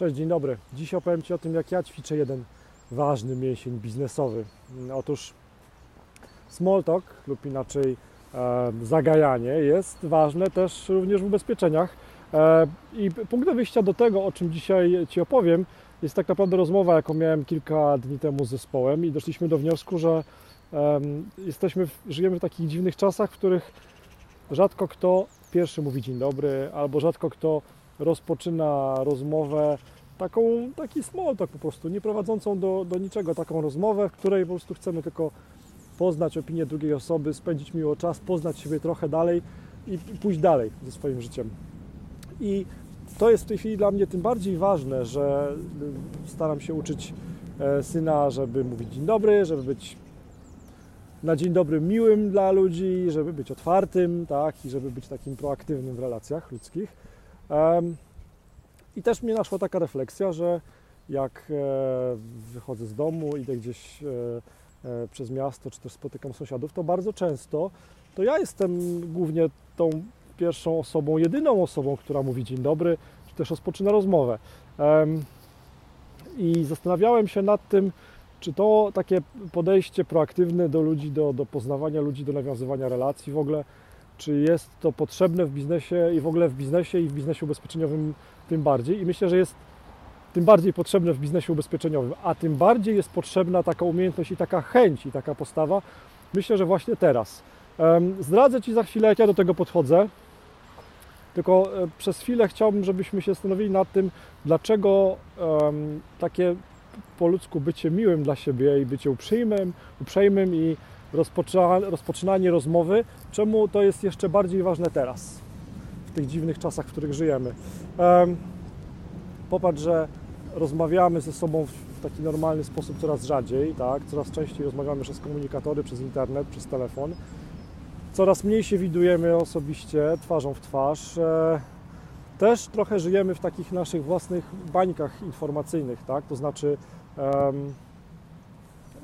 Cześć, dzień dobry. Dziś opowiem Ci o tym, jak ja ćwiczę jeden ważny mięsień biznesowy. Otóż small talk lub inaczej e, zagajanie jest ważne też również w ubezpieczeniach. E, I punktem wyjścia do tego, o czym dzisiaj Ci opowiem, jest tak naprawdę rozmowa, jaką miałem kilka dni temu z zespołem i doszliśmy do wniosku, że e, jesteśmy, żyjemy w takich dziwnych czasach, w których rzadko kto pierwszy mówi dzień dobry, albo rzadko kto rozpoczyna rozmowę taką, taki small talk po prostu, nie prowadzącą do, do niczego, taką rozmowę, w której po prostu chcemy tylko poznać opinię drugiej osoby, spędzić miło czas, poznać siebie trochę dalej i pójść dalej ze swoim życiem. I to jest w tej chwili dla mnie tym bardziej ważne, że staram się uczyć e, syna, żeby mówić dzień dobry, żeby być na dzień dobry miłym dla ludzi, żeby być otwartym, tak, i żeby być takim proaktywnym w relacjach ludzkich. I też mnie naszła taka refleksja, że jak e, wychodzę z domu, idę gdzieś e, e, przez miasto, czy też spotykam sąsiadów, to bardzo często to ja jestem głównie tą pierwszą osobą, jedyną osobą, która mówi dzień dobry, czy też rozpoczyna rozmowę. I zastanawiałem się nad tym, czy to takie podejście proaktywne do ludzi, do, do poznawania ludzi, do nawiązywania relacji w ogóle, czy jest to potrzebne w biznesie i w ogóle w biznesie i w biznesie ubezpieczeniowym tym bardziej. I myślę, że jest tym bardziej potrzebne w biznesie ubezpieczeniowym, a tym bardziej jest potrzebna taka umiejętność i taka chęć i taka postawa. Myślę, że właśnie teraz. Zdradzę Ci za chwilę, jak ja do tego podchodzę. Tylko e, przez chwilę chciałbym, żebyśmy się zastanowili nad tym, dlaczego takie po ludzku bycie miłym dla siebie i bycie uprzejmym, uprzejmym i rozpoczynanie rozmowy, czemu to jest jeszcze bardziej ważne teraz, w tych dziwnych czasach, w których żyjemy. Popatrz, że rozmawiamy ze sobą w taki normalny sposób coraz rzadziej, tak? coraz częściej rozmawiamy przez komunikatory, przez internet, przez telefon. Coraz mniej się widujemy osobiście, twarzą w twarz. E, też trochę żyjemy w takich naszych własnych bańkach informacyjnych, tak? to znaczy um,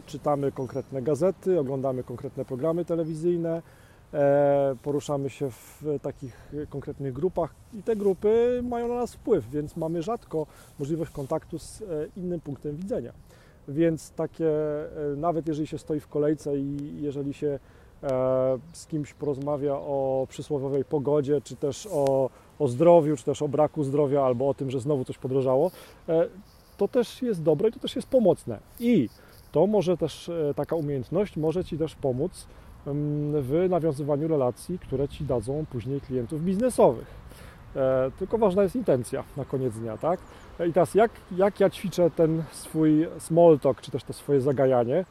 czytamy konkretne gazety, oglądamy konkretne programy telewizyjne, e, poruszamy się w takich konkretnych grupach i te grupy mają na nas wpływ, więc mamy rzadko możliwość kontaktu z e, innym punktem widzenia. Więc takie, e, nawet jeżeli się stoi w kolejce i jeżeli się z kimś porozmawia o przysłowiowej pogodzie, czy też o, o zdrowiu, czy też o braku zdrowia, albo o tym, że znowu coś podrożało, to też jest dobre i to też jest pomocne. I to może też, e, taka umiejętność może Ci też pomóc w nawiązywaniu relacji, które Ci dadzą później klientów biznesowych. E, tylko ważna jest intencja na koniec dnia, tak? I teraz jak, jak ja ćwiczę ten swój small talk, czy też to swoje zagajanie,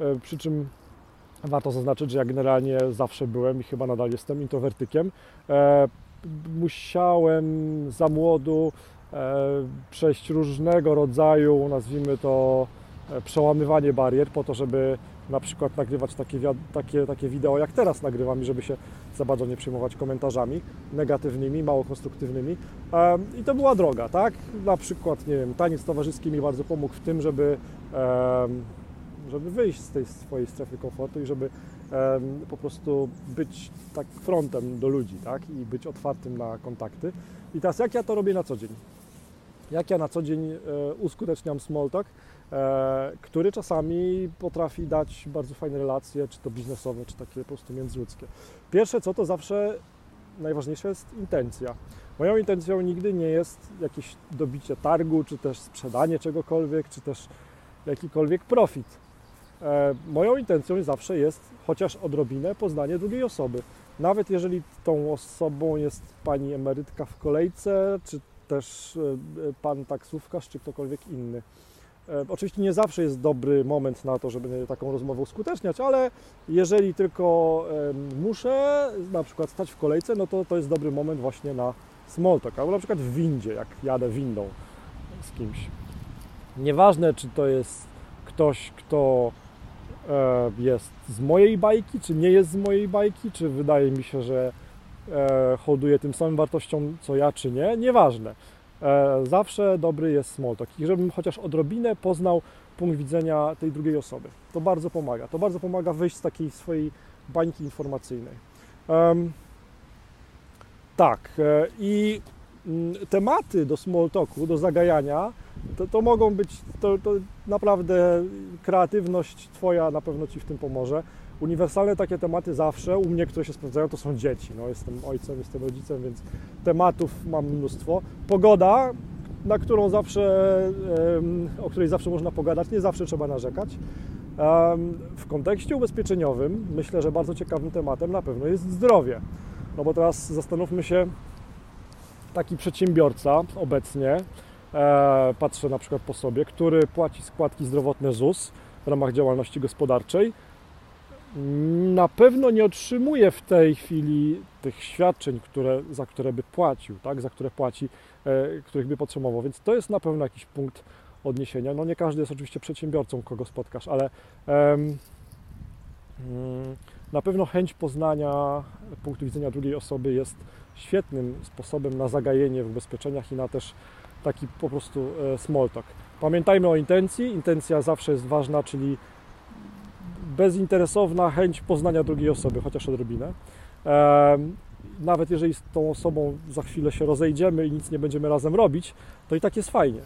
e, przy czym warto zaznaczyć, że ja generalnie zawsze byłem i chyba nadal jestem introwertykiem. Musiałem za młodu przejść różnego rodzaju, nazwijmy to, E, przełamywanie barier po to, żeby na przykład nagrywać takie, takie, takie wideo jak teraz nagrywam i żeby się za bardzo nie przejmować komentarzami negatywnymi, mało konstruktywnymi. I to była droga, tak? Na przykład, nie wiem, taniec towarzyski mi bardzo pomógł w tym, żeby, żeby wyjść z tej swojej strefy komfortu i żeby po prostu być tak frontem do ludzi, tak? I być otwartym na kontakty. I teraz jak ja to robię na co dzień? Jak ja na co dzień e, uskuteczniam small talk? E, który czasami potrafi dać bardzo fajne relacje, czy to biznesowe, czy takie po prostu międzyludzkie. Pierwsze co, to zawsze najważniejsza jest intencja. Moją intencją nigdy nie jest jakieś dobicie targu, czy też sprzedanie czegokolwiek, czy też jakikolwiek profit. E, moją intencją zawsze jest chociaż odrobinę poznanie drugiej osoby. Nawet jeżeli tą osobą jest pani emerytka w kolejce, czy też e, pan taksówkarz, czy ktokolwiek inny. E, oczywiście nie zawsze jest dobry moment na to, żeby taką rozmowę uskuteczniać, ale jeżeli tylko muszę na przykład stać w kolejce, no to to jest dobry moment właśnie na small talk, albo na przykład w windzie, jak jadę windą z kimś. Nieważne, czy to jest ktoś, kto e, jest z mojej bajki, czy nie jest z mojej bajki, czy wydaje mi się, że e, hołduje tym samym wartościom, co ja, czy nie, nieważne E, zawsze dobry jest small talk i żebym chociaż odrobinę poznał punkt widzenia tej drugiej osoby. To bardzo pomaga. To bardzo pomaga wyjść z takiej swojej bańki informacyjnej. Tak, e, i mm, tematy do small talku, do zagajania, to, to mogą być, to, to naprawdę kreatywność Twoja na pewno Ci w tym pomoże. Uniwersalne takie tematy zawsze, u mnie, które się sprawdzają, to są dzieci. No, jestem ojcem, jestem rodzicem, więc tematów mam mnóstwo. Pogoda, na którą zawsze, o której zawsze można pogadać, nie zawsze trzeba narzekać. W kontekście ubezpieczeniowym myślę, że bardzo ciekawym tematem na pewno jest zdrowie. No bo teraz zastanówmy się, taki przedsiębiorca obecnie, e, patrzę na przykład po sobie, który płaci składki zdrowotne ZUS w ramach działalności gospodarczej, na pewno nie otrzymuje w tej chwili tych świadczeń, które, za które by płacił, tak, za które płaci, e, których by potrzebował, więc to jest na pewno jakiś punkt odniesienia. No nie każdy jest oczywiście przedsiębiorcą, kogo spotkasz, ale em, mm, na pewno chęć poznania punktu widzenia drugiej osoby jest świetnym sposobem na zagajenie w ubezpieczeniach i na też taki po prostu e, small talk. Pamiętajmy o intencji. Intencja zawsze jest ważna, czyli bezinteresowna chęć poznania drugiej osoby, chociaż odrobinę. Nawet jeżeli z tą osobą za chwilę się rozejdziemy i nic nie będziemy razem robić, to i tak jest fajnie,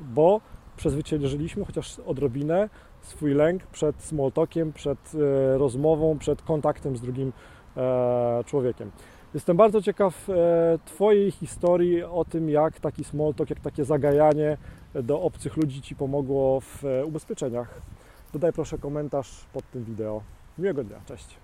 bo przezwyciężyliśmy chociaż odrobinę swój lęk przed small talkiem, przed e, rozmową, przed kontaktem z drugim e, człowiekiem. Jestem bardzo ciekaw e, Twojej historii o tym, jak taki small talk, jak takie zagajanie do obcych ludzi Ci pomogło w ubezpieczeniach. Dodaj proszę komentarz pod tym wideo. Miłego dnia, cześć.